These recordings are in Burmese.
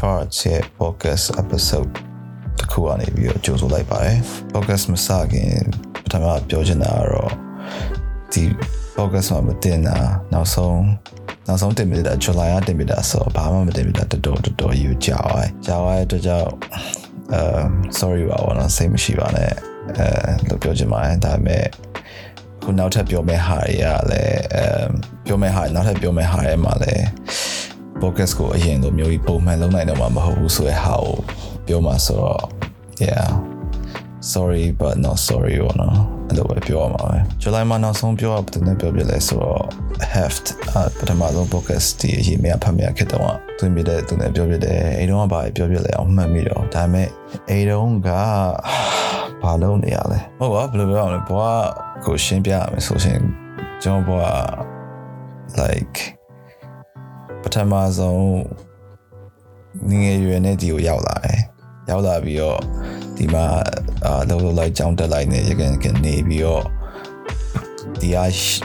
မင်္ဂလာပါ Brain Farts ရဲ့ podcast episode တစ်ခုအနေပြီးတော့ကြိုဆိုလိုက်ပါတယ် podcast မစခင်ပထမပြောချင်တာကတော့ဒီ podcast မှာမတင်တာနောက်ဆုံးနောက်ဆုံးတင်ပြတာ July ကတင်ပြတာဆိုတော့ဘာမှမတင်ပြတာတော်တော်တော်တော်ယူကြာသွားကြာသွားတဲ့အတွက်ကြောင့်အဲ sorry ပါဘောနော်စိတ်မရှိပါနဲ့အဲလို့ပြောချင်ပါတယ်ဒါပေမဲ့ခုနောက်ထပ်ပြောမယ့်ဟာတွေကလည်းအဲပြောမယ့်ဟာနောက်ထပ်ပြောမယ့်ဟာတွေမှာလည်း focus ကိုအရင်လိုမျိုးကြီးပုံမှန်လုံးနိုင်တော့မှမဟုတ်ဘူးဆိုတဲ့ဟာကိုပြောမှာဆိုတော့ yeah sorry but not sorry ဘောနော်အဲ့လိုပဲပြောရမှာပဲ July မှာနောက်ဆုံးပြောရတဲ့နဲ့ပြောပြလဲဆိုတော့ heft ပထမဆုံး focus ဒီအရင်မြဖတ်မြခက်တော့သူမြတဲ့သူနဲ့ပြောပြတယ်အဲ့တော့ကဘာပြောပြလဲအောင်မှတ်မိတော့ဒါပေမဲ့အဲ့တော့ကဘာလုံးနေရလဲဟုတ်ပါဘယ်လိုပြောရမလဲဘွားကိုရှင်းပြရမယ်ဆိုရှင်ကျွန်တော်ဘွား like ပထမဆုံးငငယ်ရွယ်နဲ့ဒီကိုရောက်လာတယ်ရောက်လာပြီးတော့ဒီမှာအာလုံးလုံးလိုက်ကြောင်းတက်လိုက်နေရကန်ကနေပြီးတော့ဒီအ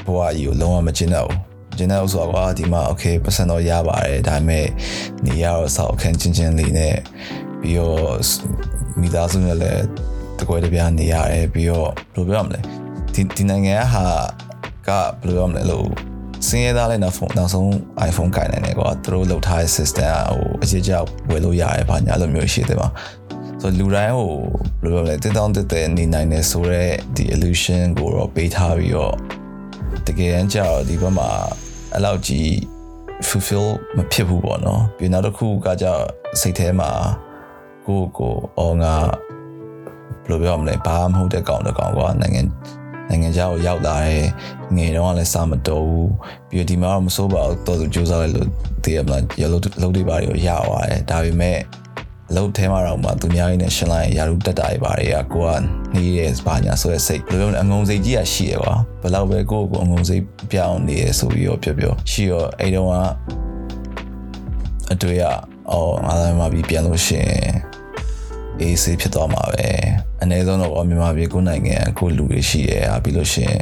ဘွားကြီးကိုလုံးဝမကျင်တော့ဘူးကျင်တော့ဆိုတော့ဒီမှာ okay ပတ်စံတော့ရပါတယ်ဒါပေမဲ့နေရတော့ဆောက်အခန်းချင်းချင်းလေးနဲ့ပြီးတော့မိသားစုနဲ့လည်းတကွဲတပြားနေရတယ်ပြီးတော့ဘယ်လိုပြောရမလဲဒီဒီနိုင်ငံဟာကဘယ်လိုပြောရမလဲလို့ စင်းရသားလည်းနောက်ဖုန်းနောက်ဆုံး iPhone ကင်နေတယ်ကွာသူတို့လုပ်ထားတဲ့ system ဟိုအကြီးကြီးဝယ်လို့ရတယ်ဘာညာလိုမျိုးရှိတယ်မှာဆိုလူတိုင်းဟိုဘယ်လိုလဲတက်တောင်းတက်တဲ့နေနိုင်တယ်ဆိုတော့ဒီ illusion ကိုတော့ပေးထားပြီးတော့တကယ်တမ်းကျတော့ဒီဘက်မှာအဲ့လောက်ကြီး fulfill မဖြစ်ဘူးပေါ့နော်ပြီးနောက်တစ်ခုကကြစိတ်ထဲမှာကိုကိုအော်ငါဘယ်လိုပြောမလဲဘာမှမဟုတ်တဲ့ကောင်တစ်ကောင်ကွာနိုင်ငံ နိုင်ငံခြားကိုရောက်လာတယ်ငယ်တော့လည်းစာမတော်ဘူးပြီးတော့ဒီမှာတော့မစိုးပါဘူးတော်သူစူးစမ်းလိုက်လို့တည်ရမလားရလို့လုံးတွေပါတွေကိုရသွားတယ်ဒါပေမဲ့အလုပ်ထဲမှာတော့မှသူများရင်းနဲ့ရှင်းလိုက်ရာထူးတက်တာတွေပါတွေကကိုကနှီးရဲဘာညာဆိုရစိတ်ဘယ်လိုလဲအငုံစိတ်ကြီးရရှိရကွာဘယ်လောက်ပဲကိုကိုအငုံစိတ်ပြောင်းနေရဆိုပြီးတော့ပြောပြောရှိရောအဲ့တော့ကအတွေ့ရအော်ငါလည်းမပြီးပြန်လို့ရှင်အေးဆေးဖြစ်သွားမှာပဲ အနည်းဆုံးတော့မြန်မာပြည်ကိုနိုင်ငံအခုလူတွေရှိရဲဟာပြီးလို့ရှင်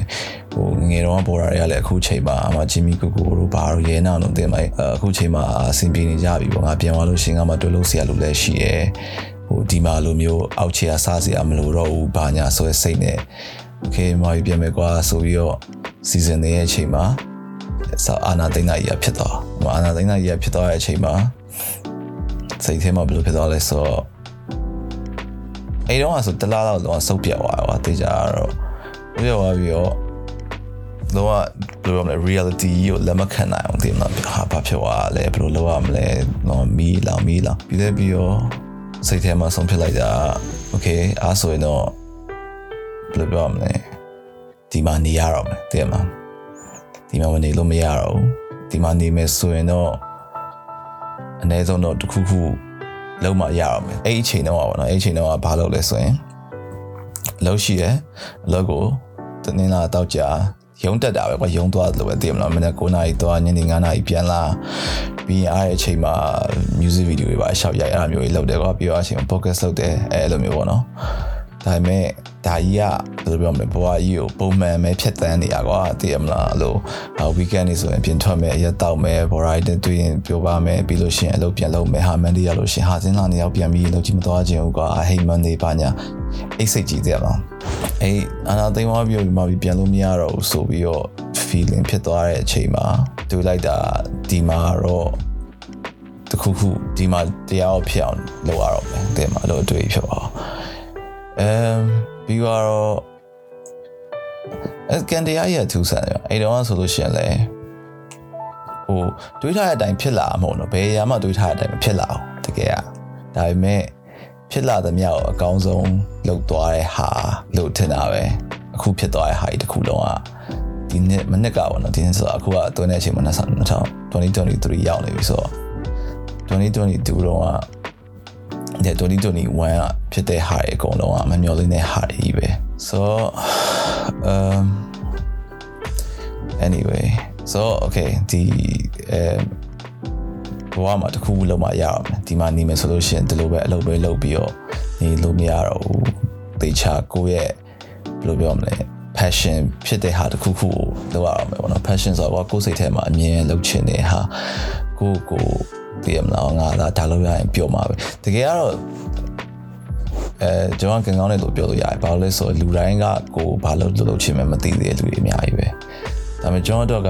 ဟိုငငယ်တော့ပေါ်တာတွေကလည်းအခုချိန်မှာအမဂျီမီကိုကိုတို့ဘာလို့ရဲနာလို့တင်လိုက်အခုချိန်မှာအဆင်ပြေနေကြပြီပေါ့ငါပြန်သွားလို့ရှင်ကမှတွေ့လို့ဆရာလူလည်းရှိရဲဟိုဒီမှာလိုမျိုးအောက်ခြေအစားစရာမလိုတော့ဘူးဘာညာဆိုတဲ့စိတ်နဲ့โอเคမာပြီးပြန်မယ်ကွာဆိုပြီးတော့စီဇန်နေရဲ့အချိန်မှာစာအာနာသိန်းသားကြီးဖြစ်သွားအာနာသိန်းသားကြီးဖြစ်သွားတဲ့အချိန်မှာစိတ်ထဲမှာဘယ်လိုဖြစ်သွားလဲဆိုတော့ အဲ့တော့ဆိုတလားတော့တော့စုပ်ပြတ်သွားတယ်ကွာတေချာတော့ပြောသွားပြီးတော့တော့ဘယ်လိုလဲ reality ကိုလက်မခံနိုင်အောင်တင်တော့ဟာဘာဖြစ်သွားလဲဘယ်လိုလုပ်ရမလဲတော့မီးလောင်မီးလောင်ပြီးလည်းပြီးတော့စိတ်ထဲမှာဆုံးဖြတ်လိုက်တာ okay အားဆိုရင်တော့ဘယ်လိုပြောရမလဲဒီမှာနေရတော့မယ်တဲ့မှာဒီမှာမနေလို့မရတော့ဘူးဒီမှာနေမယ်ဆိုရင်တော့အနည်းဆုံးတော့တစ်ခုခု လုံးမရအောင်မယ်အဲ့အချိန်တော့ပါတော့အဲ့အချိန်တော့ဘာလုပ်လဲဆိုရင်အလုပ်ရှိတယ်အလုပ်ကိုတနင်္လာတော့ကြာရုံတက်တာပဲကွာရုံသွားလို့ပဲသိမလားမနေ့9နာရီသွားညနေ9နာရီပြန်လာပြီးရင်အားတဲ့အချိန်မှာ music video တွေပါရှောက်ရိုက်အဲ့လိုမျိုးတွေလုပ်တယ်ကွာပြီးတော့အချိန်မှာ focus လုပ်တယ်အဲ့လိုမျိုးပေါ့နော် ဒါပေမဲ့ဒါကြီးကဘယ်လိုပြောမလဲဘဝကြီးကိုပုံမှန်ပဲဖြတ်တန်းနေရကွာသိရမလားအဲ့လို weekend နေဆိုရင်ပြင်ထွက်မယ်ရက်တောက်မယ် variety တွေ့ရင်ပြောပါမယ်ပြီးလို့ရှိရင်အလုပ်ပြန်လုပ်မယ်ဟာမန်ဒီရလို့ရှိရင်ဟာစင်းလာနေရောက်ပြန်ပြီးလုပ်ကြည့်မသွားခြင်းဟုတ်ကွာဟိတ်မန်ဒီပါညာအိတ်စိတ်ကြီးသိရမလားအေးအနာသိမ်းသွားပြီးတော့ဒီမှာပြန်လို့မရတော့ဘူးဆိုပြီးတော့ feeling ဖြစ်သွားတဲ့အချိန်မှာတွေ့လိုက်တာဒီမှာတော့တခုခုဒီမှာတရားဖြစ်အောင်လုပ်ရတော့မယ်တဲ့မှာလို့အတွေ့ဖြစ်ပါအ မ်ပြီးတော့အကန်တရားရထူးဆန်တယ်အဲ့တော့ဆိုလို့ရှိရင်လေဟိုတွေးထားတဲ့အတိုင်းဖြစ်လာမှာမဟုတ်တော့ဘယ်ရာမှတွေးထားတဲ့အတိုင်းမဖြစ်လာဘူးတကယ်ကဒါပေမဲ့ဖြစ်လာသမျှကိုအကောင်းဆုံးလုပ်သွားတဲ့ဟာလို့ထင်တာပဲအခုဖြစ်သွားတဲ့ဟာကြီးတစ်ခုလုံးကဒီနှစ်မနှစ်ကပေါ့နော်ဒီနှစ်ဆိုတော့အခုကတွန်းတဲ့အချိန်မှာ2023ရောက်နေပြီဆိုတော့2022တော့ ကဒီ2021ကဖြစ်တဲ့ဟာတွေအကုန်လုံးကမမျှော်လင့်တဲ့ဟာတွေကြီးပဲ so um anyway so okay ဒီအဲဘဝမှာတခုလုံးမရအောင်ဒီမှာနေမယ်ဆိုလို့ရှိရင်ဒီလိုပဲအလုပ်ပဲလုပ်ပြီးတော့နေလို့မရတော့ဘူးတေချာကိုယ့်ရဲ့ဘယ်လိုပြောမလဲ passion ဖြစ်တဲ့ဟာတခုခုကိုလုပ်ရအောင်ပဲပေါ့နော် passion ဆိုတော့ကိုယ်စိတ်ထဲမှာအမြဲလုပ်ချင်တဲ့ဟာကိုကို သိရမလားငါဒါဒါလုပ်ရရင်ပျော်မှာပဲတကယ်ကတော့အဲကျွန်တော်ကင်ကောင်းတယ်လို့ပြောလို့ရတယ်ဘာလို့လဲဆိုတော့လူတိုင်းကကိုဘာလို့လုပ်လို့ချင်မှမသိသေးတဲ့လူတွေအများကြီးပဲဒါပေမဲ့ကျွန်တော်တို့က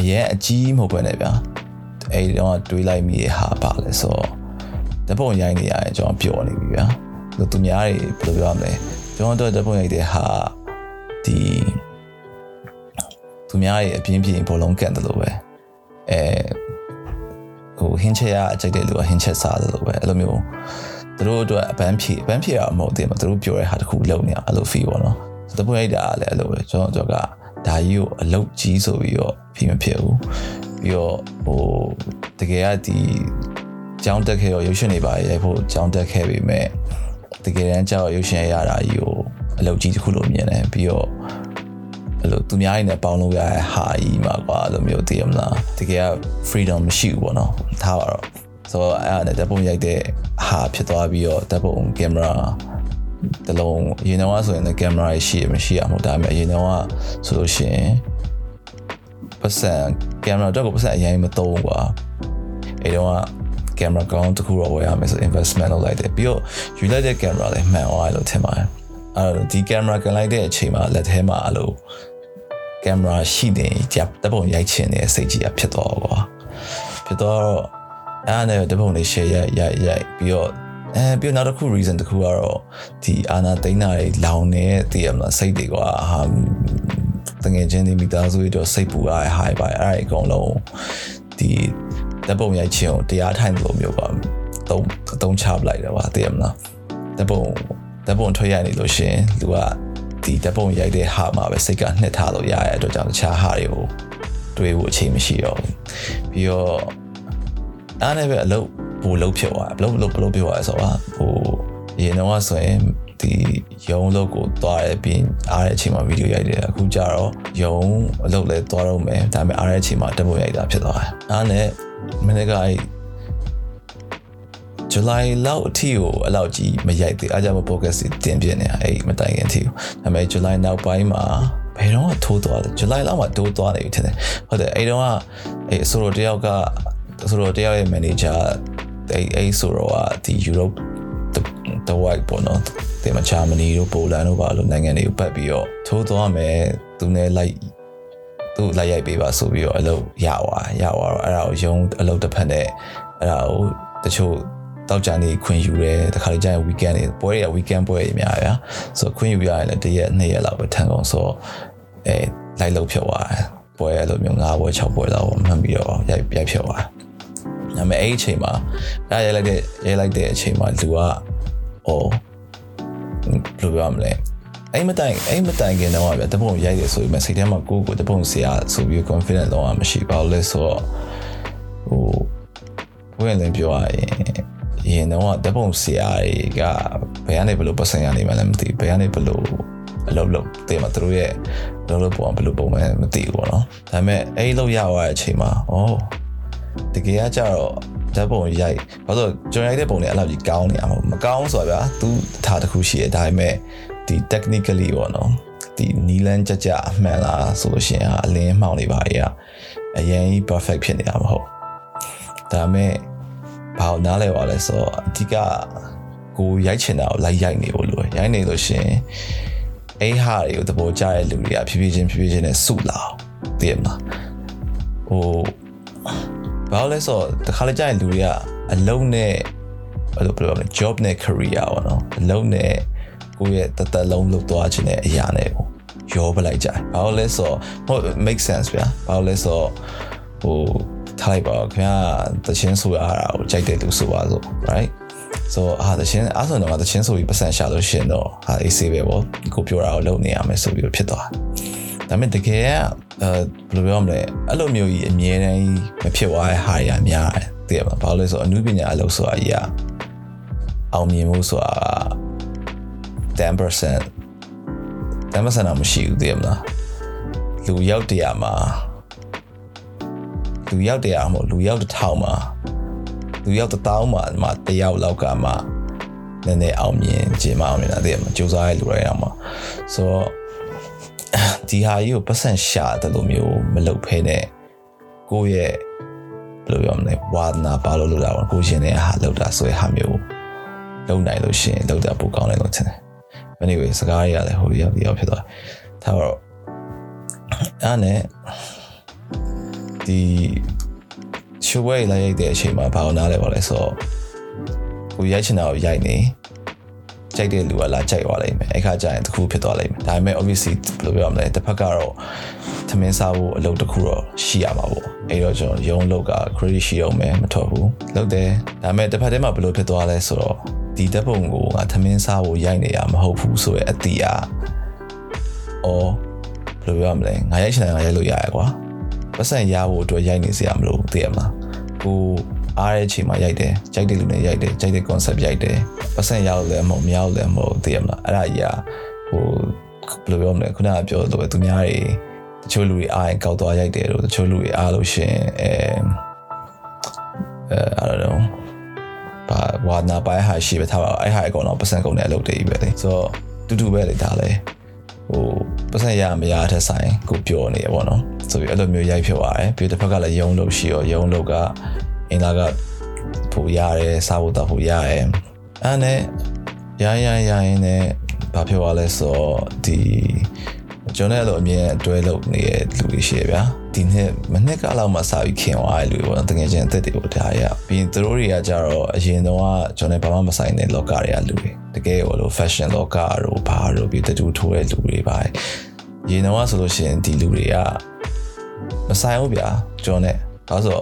အရင်အကြီးမဟုတ်ပဲနဲ့ဗျာအဲ့ဒီတော့တွေးလိုက်မိရဟာပါလဲဆိုတော့တပုံရိုင်းနေရတယ်ကျွန်တော်ပျော်နေပြီဗျာလို့သူများတွေဘယ်လိုပြောရမလဲကျွန်တော်တို့တပုံရိုက်တဲ့ဟာဒီသူများရဲ့အပြင်းပြင်းဘောလုံးကန်တယ်လို့ပဲအဲ ဟိုဟင်းချက်ရအကြိုက်တဲ့လူကဟင်းချက်စားတယ်လို့ပဲအဲ့လိုမျိုးသူတို့အတွက်အပန်းဖြေအပန်းဖြေရမဟုတ်သေးဘူးသူတို့ပြောတဲ့ဟာတခုလုံနေအောင်အဲ့လို feel ပေါ့နော်တပွင့်ရိုက်တာလည်းအဲ့လိုပဲကျွန်တော်တို့ကဒါကြီးကိုအလုတ်ကြီးဆိုပြီးတော့ဖြစ်မဖြစ်ဘူးပြီးတော့ဟိုတကယ်ကဒီကြောင်းတက်ခဲ့ရောရုပ်ရှင်တွေပါရိုက်ဖို့ကြောင်းတက်ခဲ့ပြီမဲ့တကယ်တမ်းကျတော့ရုပ်ရှင်ရတာကြီးကိုအလုတ်ကြီးတစ်ခုလိုမြင်တယ်ပြီးတော့ အဲ့လိုသူများနဲ့ပေါင်းလို့ရတဲ့ဟာကြီးမှာကွာအဲ့လိုမျိုးသိရမလားတကယ်က freedom မရှိဘူးပေါ့နော်ထားပါတော့ဆိုတော့အဲ့ဒါနဲ့တပ်ပုံရိုက်တဲ့ဟာဖြစ်သွားပြီးတော့တပ်ပုံကင်မရာတလုံးအရင်တော့ဆိုရင်လည်းကင်မရာရှိရမရှိရမဟုတ်ဒါပေမဲ့အရင်တော့ဆိုလို့ရှိရင်ပတ်စံကင်မရာတော့ပတ်စံအရင်မသုံးကွာအဲ့တော့ကင်မရာကောင်းတစ်ခုတော့ဝယ်ရမယ်ဆို investment လုပ်လိုက်တယ်ပြီးတော့ယူလိုက်တဲ့ကင်မရာလည်းမှန်သွားတယ်လို့ထင်ပါတယ်အဲ့တော့ဒီကင်မရာကန်လိုက်တဲ့အချိန်မှာလက်ထဲမှာအဲ့လို ကင်မရာရှိနေကြတပ်ပုံရိုက်ချင်တဲ့စိတ်ကြီးအဖြစ်သွားကွာဖြစ်တော့အဲ့ဒါနဲ့တပ်ပုံလေး share ရိုက်ရိုက်ရိုက်ပြီးတော့အဲပြီးတော့နောက်တစ်ခု reason တစ်ခုကတော့ဒီအာနာသိန်းတာတွေလောင်နေတည်ရမလားစိတ်တွေကွာဟာတငယ်ချင်းတွေမိသားစုတွေတော့စိတ်ပူရတဲ့ high ပါအဲ့ဒါအကုန်လုံးဒီတပ်ပုံရိုက်ချင်းကိုတရားထိုင်လို့မျိုးပါတုံးတုံးချပလိုက်တယ်ပါတည်ရမလားတပ်ပုံတပ်ပုံထွက်ရနေလို့ရှင်လူက ဒီတပ်ပုံရိုက်တဲ့ဟာမှာပဲစိတ်ကနှစ်ထားလို့ရတဲ့အတွက်ကြောင့်တခြားဟာတွေကိုတွေးဖို့အချိန်မရှိတော့ဘူးပြီးတော့အားနဲ့ပဲအလုပ်ဘူလုပ်ဖြစ်သွားဘလို့ဘလို့ဘလို့ပြောရဆိုတော့ဟိုရေတော့ဆိုရင်ဒီရုံလုပ်ကိုသွားရပြီးအားတဲ့အချိန်မှာဗီဒီယိုရိုက်တယ်အခုကျတော့ရုံအလုပ်လဲသွားတော့မယ်ဒါပေမဲ့အားတဲ့အချိန်မှာတက်ဖို့ရိုက်တာဖြစ်သွားတယ်အားနဲ့မနေ့ကအဲ့ July လောက်အထိကိုအဲ့လောက်ကြီးမရိုက်သေးအားကြောင့် podcast တင်ပြနေတာအဲ့မတိုင်ခင်အထိဒါပေမဲ့ July နောက်ပိုင်းမှာဘယ်တော့မှထိုးသွားတယ် July လောက်မှတိုးသွားနေပြီထင်တယ်ဟုတ်တယ်အဲ့တော့ကအဲ့အဆိုတော်တယောက်ကဆိုတော့တယောက်ရဲ့ manager အဲ့အဲ့ဆိုတော့ဒီ Europe တဝိုက်ပေါ့နော်ဒီမှာဂျာမနီတို့ပိုလန်တို့ပါလို့နိုင်ငံတွေကိုပတ်ပြီးတော့ထိုးသွားမယ်သူနဲ့လိုက်သူလိုက်ရိုက်ပေးပါဆိုပြီးတော့အလုပ်ရသွားရသွားတော့အဲ့ဒါကိုယုံအလုပ်တစ်ဖက်နဲ့အဲ့ဒါကိုတချို့ တောက်ကြနေခွင့်ယူတယ်တခါလေကျရင် weekend တွေပွဲတွေက weekend ပွဲတွေများဗျာဆိုခွင့်ယူရရင်လည်းတရက်နှစ်ရက်လောက်ပဲထန်ကုန်ဆိုအဲလိုက်လုပ်ဖြစ်သွားတယ်ပွဲအဲ့လိုမျိုး၅ပွဲ၆ပွဲလောက်မှန်ပြီးတော့ရိုက်ရိုက်ဖြစ်သွားတယ်ဒါပေမဲ့အဲ့ဒီအချိန်မှာအဲ့ရိုက်လိုက်တဲ့ရိုက်လိုက်တဲ့အချိန်မှာလူကအော်ဘယ်လိုပြောမလဲအဲ့မတိုင်အဲ့မတိုင်ခင်တော့ဗျတပုံရိုက်တယ်ဆိုပြီးမှစိတ်ထဲမှာကိုယ်ကိုတပုံဆရာဆိုပြီး confident တော့မရှိပါဘူးလဲဆိုတော့ဟိုဘယ်လဲပြောရရင် ရင်တော့တပုံဆရာတွေကဘယ်ကနေဘယ်လိုပတ်စံရနေမှလည်းမသိဘယ်ကနေဘယ်လိုအလုပ်လုပ်တဲ့မှာသူတို့ရဲ့လုပ်လို့ပုံဘယ်လိုပုံမှန်မသိဘူးပေါ့နော်ဒါပေမဲ့အဲ့လောက်ရသွားတဲ့အချိန်မှာဩတကယ်ကကြတော့ဓာတ်ပုံရိုက်ဘာလို့ကျွန်တော်ရိုက်တဲ့ပုံတွေအဲ့လောက်ကြီးကောင်းနေရမှာမကောင်းဆိုတာဗျာသူထားတစ်ခုရှိရဒါပေမဲ့ဒီ technically ပေါ့နော်ဒီနီလန်ကြကြအမှန်လားဆိုလို့ရှိရင်အလင်းမှောင်နေပါရဲ့အရင် perfect ဖြစ်နေတာမဟုတ်ဒါပေမဲ့ ဘာလို့နားလဲပါလဲဆိုတော့အဓိကကိုရိုက်ချင်တာကိုလိုက်ရိုက်နေလို့လို့ရိုက်နေလို့ရှင်အိဟာတွေကိုသဘောကျတဲ့လူတွေကဖြည်းဖြည်းချင်းဖြည်းဖြည်းချင်းနဲ့စုလာသိရမလားဟိုဘာလို့လဲဆိုတော့တခါလေကြာရင်လူတွေကအလုံးနဲ့ဘယ်လိုပြောမလဲ job နဲ့ career ပေါ့နော်အလုံးနဲ့ကိုယ့်ရဲ့တသက်လုံးလုပ်သွားခြင်းနဲ့အရာနဲ့ကိုရောပလိုက်ကြတယ်ဘာလို့လဲဆိုတော့ဟုတ် make sense ဗျာဘာလို့လဲဆိုတော့ဟို ထားလိုက်ပါခင်ဗျာတချင်းဆိုရတာကိုကြိုက်တဲ့သူဆိုပါစို့ right so အာတချင်းအားဆိုတော့တချင်းဆိုပြီးပတ်စံရှာလို့ရှင်တော့ဟာ AC ပဲပေါ့ကိုပြောတာကိုလုပ်နေရမယ်ဆိုပြီးဖြစ်သွားဒါပေမဲ့တကယ်ကအဲဘယ်လိုပြောမလဲအဲ့လိုမျိုးကြီးအမြဲတမ်းမဖြစ်သွားတဲ့ဟာတွေအများတယ်သိရမလားဘာလို့လဲဆိုတော့အနုပညာအလုပ်ဆိုတာကြီးကအောင်မြင်မှုဆိုတာ10% 10%တော့မရှိဘူးသိရမလားလူရောက်တရာမှာ လူရောက်တရာမဟုတ်လူရောက်တစ်ထောင်မှာလူရောက်တစ်တောင်းမှာမှတယောက်လောက်ကမှနည်းနည်းအောင်မြင်ခြင်းမအောင်မြင်တာသိရမလားစူးစမ်းရလူတိုင်းအောင်မှာဆိုတော့ဒီဟာကြီးကိုပတ်စံရှာတယ်လို့မျိုးမလုပ်ဖဲနဲ့ကိုယ့်ရဲ့ဘယ်လိုပြောမလဲဝါသနာပါလို့လုပ်တာပေါ့ကိုရှင်တဲ့ဟာလုပ်တာဆိုရဟာမျိုးလုပ်နိုင်လို့ရှင်လုပ်တာပိုကောင်းတယ်လို့ထင်တယ် anyway စကားရရတယ်ဟိုရောက်ရောက်ဖြစ်သွားဒါတော့အဲ့နဲ့ ဒီရှိုးဝဲလိုက်ရိုက်တဲ့အချိန်မှာဘာလို့နားလဲပါလဲဆိုတော့ကိုရိုက်ချင်တာကိုရိုက်နေကြိုက်တဲ့လူကလာကြိုက်သွားလိမ့်မယ်အဲ့ခါကျရင်တခုဖြစ်သွားလိမ့်မယ်ဒါပေမဲ့ obviously ဘယ်လိုပြောမလဲတစ်ဖက်ကတော့သမင်းစားဖို့အလုပ်တစ်ခုတော့ရှိရမှာပေါ့အဲ့တော့ကျွန်တော်ရုံးလောက်က credit ရှိအောင်မယ်မထွက်ဘူးလုပ်တယ်ဒါပေမဲ့တစ်ဖက်တည်းမှာဘယ်လိုဖြစ်သွားလဲဆိုတော့ဒီတပ်ပုံကိုငါသမင်းစားဖို့ရိုက်နေရမဟုတ်ဘူးဆိုရဲအတီးอ่ะအော်ဘယ်လိုပြောမလဲငါရိုက်ချင်တယ်ငါရိုက်လို့ရရကွာ ပတ်စံရဖို့အတွက်ရိုက်နေစရာမလိုသိရမလားကိုအားတဲ့အချိန်မှာရိုက်တယ်ကြိုက်တဲ့လူနဲ့ရိုက်တယ်ကြိုက်တဲ့ concept ရိုက်တယ်ပတ်စံရလို့လည်းမဟုတ်မရလို့လည်းမဟုတ်သိရမလားအဲ့ဒါကြီးอ่ะဟိုဘယ်လိုပြောမလဲခုနကပြောလို့ပဲသူများတွေတချို့လူတွေအားရင်ကောက်သွားရိုက်တယ်လို့တချို့လူတွေအားလို့ရှင်အဲအဲ I don't know ဘာဝါနာပိုင်းဟာရှိပဲထားပါအဲ့ဟာအကောင်တော့ပတ်စံကုန်တဲ့အလုပ်တွေကြီးပဲလေဆိုတော့တူတူပဲလေဒါလေဟို ပတ်စံရမရတဲ့ဆိုင်ကိုပြောနေရပေါ့နော်ဆိုပြီးအဲ့လိုမျိုးရိုက်ဖြစ်သွားတယ်ပြီးတစ်ဖက်ကလည်းယုံလို့ရှိရောယုံလို့ကအင်လာကဖို့ရတယ်စားဖို့တော့ဖို့ရတယ်အဲ့နဲ့ရရရရင်နဲ့ဘာဖြစ်သွားလဲဆိုတော့ဒီကျွန်တော်လည်းအမြင်အတွဲလုပ်နေတဲ့လူတွေရှိရဗျာ ဒီနှစ်မနှစ်ကလောက်မှစပြီးခင်သွားတဲ့လူတွေပေါ့တကယ်ချင်းအသက်တွေကိုဒါရပြီးရင်သူတို့တွေကကြတော့အရင်တော့ကျွန်တော်ဘာမှမဆိုင်တဲ့လောကတွေကလူတွေတကယ်ဟိုလို fashion လောကတို့ဘာတို့ပြီးတူထိုးတဲ့လူတွေပါရင်တော့ဆိုလို့ရှိရင်ဒီလူတွေကမဆိုင်ဘူးဗျာကျွန်တော်နဲ့ဒါဆို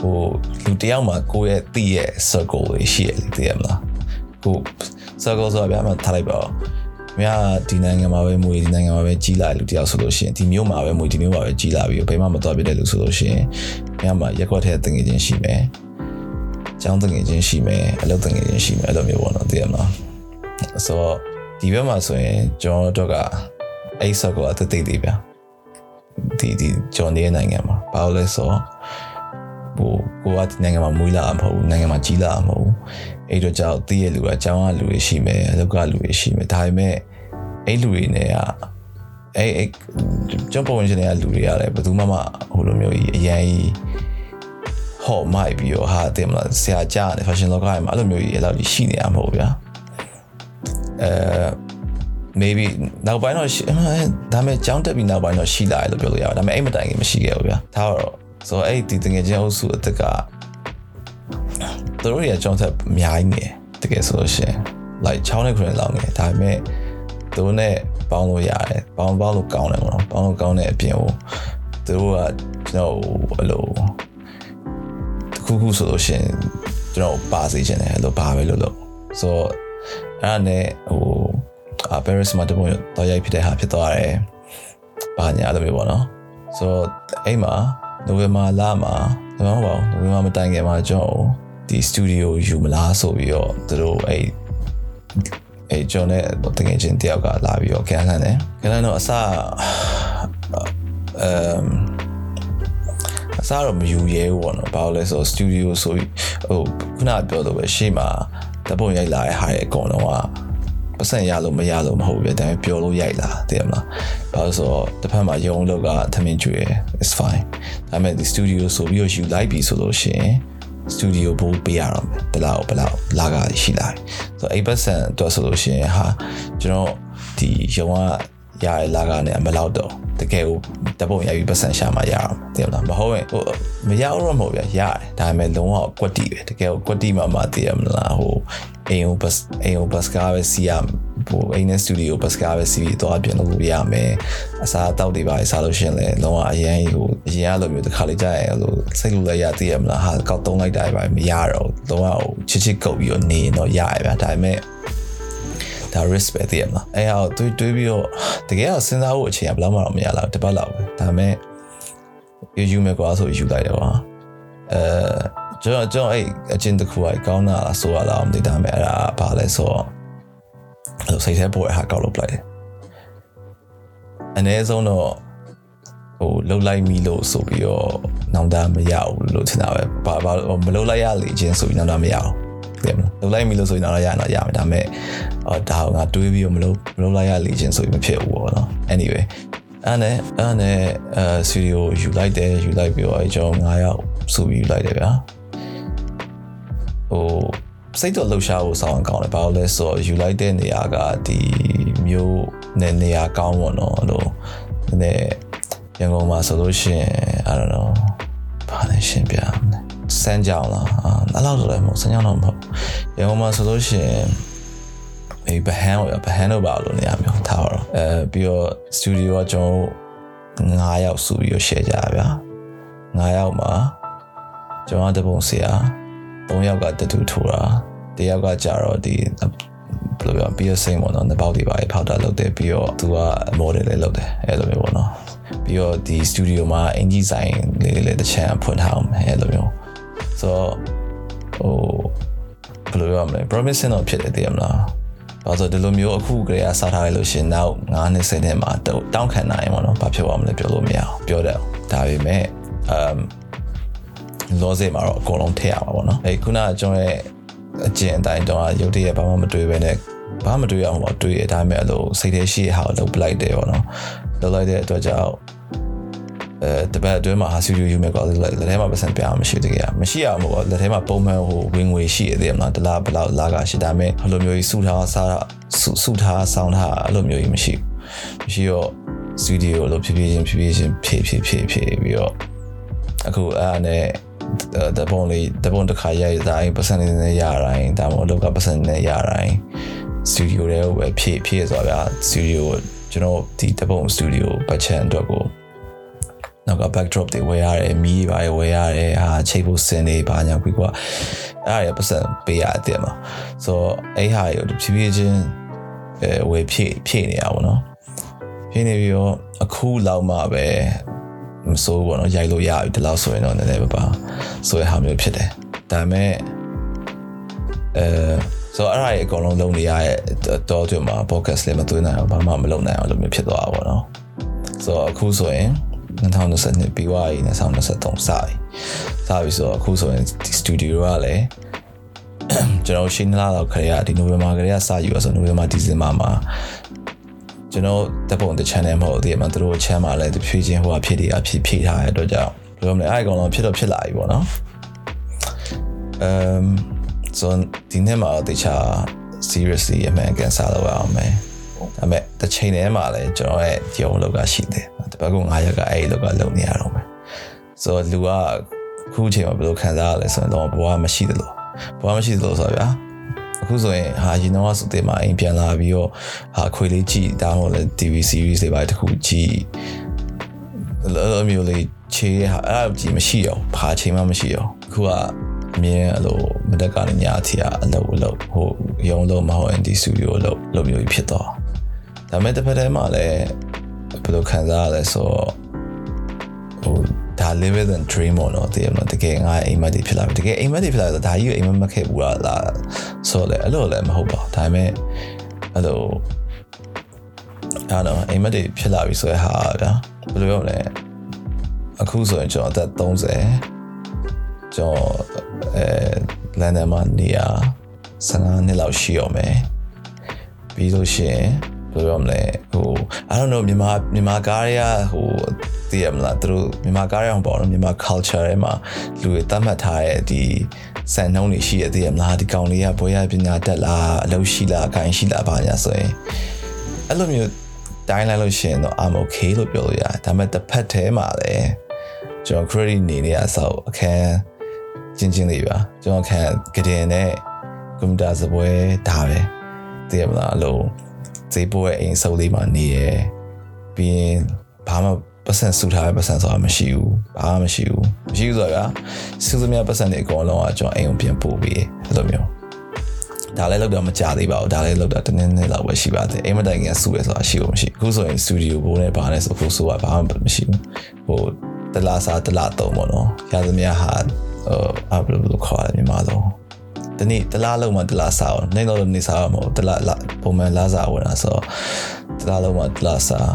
ဟိုလူတယောက်မှာကိုယ့်ရဲ့တည်ရဲ့ circle တွေရှိရလေတည်ရမလားကို circle ဆိုတာဗျာမထားလိုက်ပါဦး မြာဒီနိုင်ငံမှာပဲမွေဒီနိုင်ငံမှာပဲကြီးလာလူတယောက်ဆိုလို့ရှိရင်ဒီမျိုးမှာပဲမွေဒီမျိုးမှာပဲကြီးလာပြီးဘယ်မှမတော်ပြတဲ့လူဆိုလို့ရှိရင်မြာမှာရက်ွက်တဲ့တငယ်ချင်းရှိမယ်။ကျောင်းတငယ်ချင်းရှိမယ်။အလုပ်တငယ်ချင်းရှိမယ်အဲ့လိုမျိုးပေါ့နော်သိရမလား။ဆိုတော့ဒီဘက်မှာဆိုရင်ကျွန်တော်တို့ကအဲ့ဆော့ကအတသိသေးဗျာ။ဒီဒီကျွန်တော်နေတဲ့နိုင်ငံမှာဘာလို့လဲဆိုတော့ ဟိုကိုကဒီနိုင်ငံမှာမွေးလာမှာမဟုတ်ဘူးနိုင်ငံမှာကြီးလာမှာမဟုတ်ဘူးအဲ့တော့ကြောက်တည့်ရလူကအကြောင်းကလူတွေရှိမယ်အလောက်ကလူတွေရှိမယ်ဒါပေမဲ့အဲ့လူတွေနဲ့ကအဲ့အဲ့ကျွန်တော်ပုံစံတွေကလူတွေကလည်းဘယ်သူမှမဟိုလိုမျိုးကြီးအရင်ကြီးဟော့မိုက်ပြီးတော့ဟာတင်မလားဆရာကြားတယ် fashion လောကမှာအဲ့လိုမျိုးကြီးအဲ့လိုကြီးရှိနေရမှာမဟုတ်ဗျာအဲ maybe နောက်ပိုင်းတော့ဒါပေမဲ့ကြောင်းတက်ပြီးနောက်ပိုင်းတော့ရှိလာတယ်လို့ပြောလို့ရပါတယ်ဒါပေမဲ့အဲ့မတိုင်ခင်မရှိခဲ့ဘူးဗျာဒါတော့ ဆိုတော့အဲ့ဒီတကယ်ချင်းအုပ်စုအတက်ကသူတို့ရဲ့ကြောင်းသက်အများကြီးငယ်တကယ်ဆိုလို့ရှိရင် like 6နဲ့9လောက်ငယ်ဒါပေမဲ့သူတို့နဲ့ပေါင်းလို့ရတယ်ပေါင်းပေါင်းလို့ကောင်းတယ်ပေါ့နော်ပေါင်းလို့ကောင်းတဲ့အပြင်ကိုသူတို့ကကျွန်တော်အဲ့လိုတခုခုဆိုလို့ရှိရင်ကျွန်တော်ပါစေချင်တယ်အဲ့လိုပါပဲလို့လို့ဆိုတော့အဲ့ဒါနဲ့ဟိုအာ Paris မှာတပုံတော့ရိုက်ဖြစ်တဲ့ဟာဖြစ်သွားတယ်။ဘာညာအဲ့လိုမျိုးပေါ့နော်။ဆိုတော့အဲ့မှာ နိုဝင်ဘာလမှာဒါမှမဟုတ်နိုဝင်ဘာမတိုင်ခင်မှာကျွန်တော်ဒီစတူဒီယိုယူမလားဆိုပြီးတော့သူတို့အဲ့အဲ့ကျွန်တော်နဲ့တကယ်ချင်းတယောက်ကလာပြီးတော့ကန်ဆန်းတယ်ကန်ဆန်းတော့အစအမ်အစားတော့မယူရဲဘူးပေါ့နော်ဘာလို့လဲဆိုတော့စတူဒီယိုဆိုပြီးဟိုခုနပြောလို့ပဲရှေ့မှာတပုံရိုက်လာတဲ့ဟာရဲ့အကုန်လုံးက ပတ်စံရလို့မရလို့မဟုတ်ဘူးဒါပေမဲ့ပြောလို့ရိုက်လာတည်မလားဘာလို့ဆိုတော့တစ်ဖက်မှာရုံလောက်ကသမင်ကျွေ is fine ဒါပေမဲ့ဒီ studio ဆိုပြီးတော့ယူလိုက်ပြီဆိုလို့ရှိရင် studio ဘိုးပေးရတော့မယ်ဘယ်လောက်ဘယ်လောက်လာကရှိလာတယ်ဆိုတော့8%အတွက်ဆိုလို့ရှိရင်ဟာကျွန်တော်ဒီရုံက ရရလာကနေမလောက်တော့တကယ်ကိုတပုံရပြီးပတ်စံရှာမှရအောင်တည်မလားမဟုတ်ရင်ဟိုမရတော့မဟုတ်ဗျရတယ်ဒါပေမဲ့လုံးဝကွက်တီပဲတကယ်ကိုကွက်တီမှမှတည်ရမလားဟိုအိမ်ကိုဘတ်အိမ်ကိုဘတ်ကားပဲစီးရဟိုအိမ်နဲ့စတူဒီယိုဘတ်ကားပဲစီးပြီးတော့ပြင်လို့ရမယ်အစားအသောက်တွေပါစားလို့ရှိရင်လည်းလုံးဝအရန်ဟိုအရင်ကလိုမျိုးတစ်ခါလေးကြာရင်လို့စိတ်လို့လည်းရတည်ရမလားဟာကောက်သုံးလိုက်တာပဲမရတော့လုံးဝဟိုချစ်ချစ်ကုတ်ပြီးတော့နေတော့ရရဗျာဒါပေမဲ့ ဒါ risk ပဲတည်ရမလားအဲဟာတွေးတွေးပြီးတော့တကယ်တော့စဉ်းစားဖို့အချိန်ကဘယ်လောက်မှတော့မရလောက်တစ်ပတ်လောက်ပဲဒါပေမဲ့ယူယူမယ်ကွာဆိုယူလိုက်တယ်ကွာအဲကျွန်တော်ကျွန်တော်အဲ့အချင်းတစ်ခုကကောင်းတာဆိုရလားမသိဒါပေမဲ့အဲ့ဒါဘာလဲဆိုတော့အဲ့လိုစိတ်ထဲပေါ်ရဟာကောက်လုပ်လိုက်တယ်အနည်းဆုံးတော့ဟိုလှုပ်လိုက်မိလို့ဆိုပြီးတော့နောင်တမရဘူးလို့ထင်တာပဲဘာဘာမလှုပ်လိုက်ရလေချင်းဆိုပြီးနောင်တမရဘူး သိမလားလှုပ်လိုက်မိလို့ဆိုရင်တော့ရရင်တော့ရမယ်ဒါပေမဲ့အော်ဒါကငါတွေးပြီးတော့မလှုပ်မလှုပ်လိုက်ရလေချင်းဆိုပြီးမဖြစ်ဘူးပေါ့နော် anyway အဲ့နဲ့အဲ့နဲ့အဲစတူဒီယိုယူလိုက်တယ်ယူလိုက်ပြီးတော့အဲကျွန်တော်9ယောက်စုပြီးယူလိုက်တယ်ဗျာဟိုစိတ်တော့လှူရှားဖို့စောင်းကောင်းတယ်ဘာလို့လဲဆိုတော့ယူလိုက်တဲ့နေရာကဒီမျိုးနဲ့နေရာကောင်းပေါ့နော်အဲ့လိုနည်းရန်ကုန်မှာဆိုလို့ရှိရင် I don't know ဘာလဲရှင်းပြမလဲ စမ်းကြောင်လားအဲ့လောက်တော့လည်းမဟုတ်စမ်းကြောင်တော့မဟုတ်ရန်ကုန်မှာဆိုလို့ရှိရင်အေးဘဟန်ဘဟန်တော့ပါလို့နေရာမျိုးထားတော့အဲပြီးတော့စတူဒီယိုကကျွန်တော်9ယောက်စုပြီးတော့ share ကြဗျာ9ယောက်မှာကျွန်တော်တပုံဆရာ3ယောက်ကတတူထိုးတာတယောက်ကကြတော့ဒီဘယ်လိုပြော piercing ပေါ့နော်နှပေါက်တွေပါဖောက်တာလုပ်တယ်ပြီးတော့သူက model လေးလုပ်တယ်အဲ့လိုမျိုးပေါ့နော်ပြီးတော့ဒီ studio မှာအင်ဂျီဆိုင်လေးလေးတစ်ချမ်းဖွင့်ထားအောင်အဲ့လိုမျိုး ဆိုတော့ဟိုဘယ်လိုပြောမလဲ promising တော့ဖြစ်တယ်တည်ရမလားဘာလို့ဒီလိုမျိုးအခုကလေးကစားထားလိုက်လို့ရှင်နောက်9နှစ်စိတ်ထဲမှာတောင်းခံနိုင်ပေါ့နော်ဘာဖြစ်သွားမလဲပြောလို့မရအောင်ပြောတယ်ဒါပေမဲ့ um လောစေမှာတော့အကုန်လုံးထည့်ရမှာပေါ့နော်အဲခုနကကျွန်တော်ရဲ့အကျင့်အတိုင်းတော့ရုပ်တရက်ဘာမှမတွေးပဲနဲ့ဘာမှမတွေးအောင်ပေါ့တွေးရဒါပေမဲ့အဲ့လိုစိတ်ထဲရှိရဟာကိုလုပ်ပလိုက်တယ်ပေါ့နော်လုပ်လိုက်တဲ့အတွက်ကြောင့် အဲတပတ်အတွင်းမှာဟာစီယိုယူမယ်ကောလက်ထဲမှာပတ်စံပြအောင်မရှိတကယ်မရှိအောင်ပေါ့လက်ထဲမှာပုံမှန်ဟိုဝင်ငွေရှိရတယ်မလားတလားဘလောက်လာကရှိဒါပေမဲ့အဲ့လိုမျိုးကြီးစုထားစားစုစုထားဆောင်းထားအဲ့လိုမျိုးကြီးမရှိဘူးမရှိတော့စတူဒီယိုလို့ဖြည်းဖြည်းချင်းဖြည်းဖြည်းချင်းဖြည့်ဖြည့်ဖြည့်ဖြည့်ပြီးတော့အခုအဲ့ဒါနဲ့တပုံလေးတပုံတစ်ခါရိုက်တိုင်းပတ်စံနေနေရတိုင်းဒါမှမဟုတ်လောကပတ်စံနေရတိုင်းစတူဒီယိုတွေကိုပဲဖြည့်ဖြည့်ဆိုတော့ဗျာစတူဒီယိုကျွန်တော်ဒီတပုံစတူဒီယိုပတ်ချန်အတွက်ကို နောက်က backdrop တွေဝယ်ရတယ်မီးတွေပါဝယ်ရတယ်ဟာချိတ်ဖို့စင်တွေပါညာပြီးကွာအဲ့ဒါရပတ်စံပေးရတဲ့မှာဆိုတော့အဲ့ဟာရဖြည်းဖြည်းချင်းအဲဝယ်ဖြည့်ဖြည့်နေရပါတော့ဖြည့်နေပြီးတော့အခုလောက်မှပဲမစိုးဘောနော်ရိုက်လို့ရပြီဒီလောက်ဆိုရင်တော့နည်းနည်းပါပါဆိုရဟာမျိုးဖြစ်တယ်ဒါပေမဲ့အဲဆိုတော့အဲ့ဒါကြီးအကုန်လုံးလုံးနေရတဲ့တော့ကျွတ်မှာ podcast လေးမသွင်းနိုင်အောင်ဘာမှမလုပ်နိုင်အောင်လို့မျိုးဖြစ်သွားတာပေါ့နော်ဆိုတော့အခုဆိုရင် 2022ပြီးသွားပြီ2023စပြီစပြီဆိုတော့အခုဆိုရင်ဒီ studio ကလည်းကျွန်တော်ရှင်းလာတော့ခရီးကဒီ November ခရီးကစယူရဆို November December မှာကျွန်တော်တပ်ပုံတဲ့ channel မဟုတ်သေးမှတို့ channel မှာလည်းဖြည့်ချင်းဟိုအဖြစ်တွေအဖြစ်ဖြည့်ထားတဲ့အတွက်ကြောင့်ဘယ်လိုမလဲအဲ့အကောင်လုံးဖြစ်တော့ဖြစ်လာပြီပေါ့နော်အမ်ဆိုဒီနေ့မှာတခြား seriously အမှန်ကန်စားလို့အောင်မယ်ဒါပေမဲ့တစ်ချိန်တည်းမှာလည်းကျွန်တော်ရဲ့ဒီုံလောက်ကရှိတယ် တပတ်က9ရက်ကအဲ့ဒီလောက်ကလုံနေရတော့မယ်ဆိုတော့လူကအခုချိန်မှာဘယ်လိုခံစားရလဲဆိုတော့ဘဝမရှိသလိုဘဝမရှိသလိုဆိုတော့ဗျာအခုဆိုရင်ဟာရင်တော့ဆိုတဲ့မှာအိမ်ပြန်လာပြီးတော့ဟာခွေလေးကြည့်ဒါမှမဟုတ်လည်း TV series တွေပါတခုကြည့်လောမျိုးလေးချေးဟာအဲ့ကြည့်မရှိတော့ဘာချိန်မှမရှိတော့အခုကအမြင်အဲ့လိုမတက်ကနေညအထိအလုပ်အလုပ်ဟိုရုံလုံးမဟုတ်ရင်ဒီစတူဒီယိုလုပ်လုပ်မျိုးဖြစ်တော့ဒါမဲ့တစ်ဖက်တည်းမှာလည်း ဘယ်လိုခံစားရလဲဆိုတော့ဟိုဒါ live and dream ပေါ့နော်တကယ်မတကယ်ငါအိမ်မက်တွေဖြစ်လာပြီတကယ်အိမ်မက်တွေဖြစ်လာတော့ဒါကြီးအိမ်မက်မခဲ့ဘူးလားဆိုတော့လေအဲ့လိုလည်းမဟုတ်ပါဘူးဒါပေမဲ့အဲ့လိုအဲ့တော့အိမ်မက်တွေဖြစ်လာပြီဆိုရဟာဗျာဘယ်လိုပြောမလဲအခုဆိုရင်ကျွန်တော်အသက်30ကျွန်တော်အဲလန်ဒန်မှာနေရ15နှစ်လောက်ရှိရောမယ်ပြီးလို့ရှိရင် ဘယ်လိုပြောမလဲဟို I don't know မြန်မာမြန်မာကားတွေကဟိုသိရမလားသူတို့မြန်မာကားတွေအောင်ပေါ့နော်မြန်မာ culture ထဲမှာလူတွေသတ်မှတ်ထားတဲ့ဒီစံနှုန်းတွေရှိရသိရမလားဒီကောင်လေးကဘွေရပညာတတ်လားအလုပ်ရှိလားအကိုင်ရှိလားဘာညာဆိုရင်အဲ့လိုမျိုးတိုင်းလိုက်လို့ရှိရင်တော့ I'm okay လို့ပြောလို့ရတယ်ဒါပေမဲ့တစ်ဖက်ထဲမှာလည်းကျွန်တော် credit နေနေရဆောက်အခန်းချင်းချင်းလေးပါကျွန်တော်ခံကတင်နဲ့ကွန်ပျူတာစပွဲဒါပဲသိရမလားအလို့ ဈေးပွဲအိမ်စုပ်လေးမှာနေရပြီးရင်ဘာမှပတ်စံဆူထားတဲ့ပတ်စံဆိုတာမရှိဘူးဘာမှမရှိဘူးမရှိဘူးဆိုတာစူးစမြပတ်စံတွေအကုန်လုံးကကျွန်တော်အိမ်ကိုပြန်ပို့ပြီးအဲ့လိုမျိုးဒါလည်းလောက်တော့မကြသေးပါဘူးဒါလည်းလောက်တော့တနည်းနည်းလောက်ပဲရှိပါသေးအိမ်မတိုင်ခင်ဆူရဆိုတာရှိလို့မရှိအခုဆိုရင်စတူဒီယိုဘိုးနဲ့ဘာနဲ့ဆိုအခုဆိုကဘာမှမရှိဘူးဟိုတလားစားတလားသုံးပေါ့နော်ရသမျှဟာဟိုအဘလို့ခေါ်ရမြန်မာတော့ တနေ့တလားလုံးမှတလားစားအောင်နိုင်တော့နေစားမှာမဟုတ်တလားပုံမှန်လားစားဝင်တာဆိုတလားလုံးမှတလားစား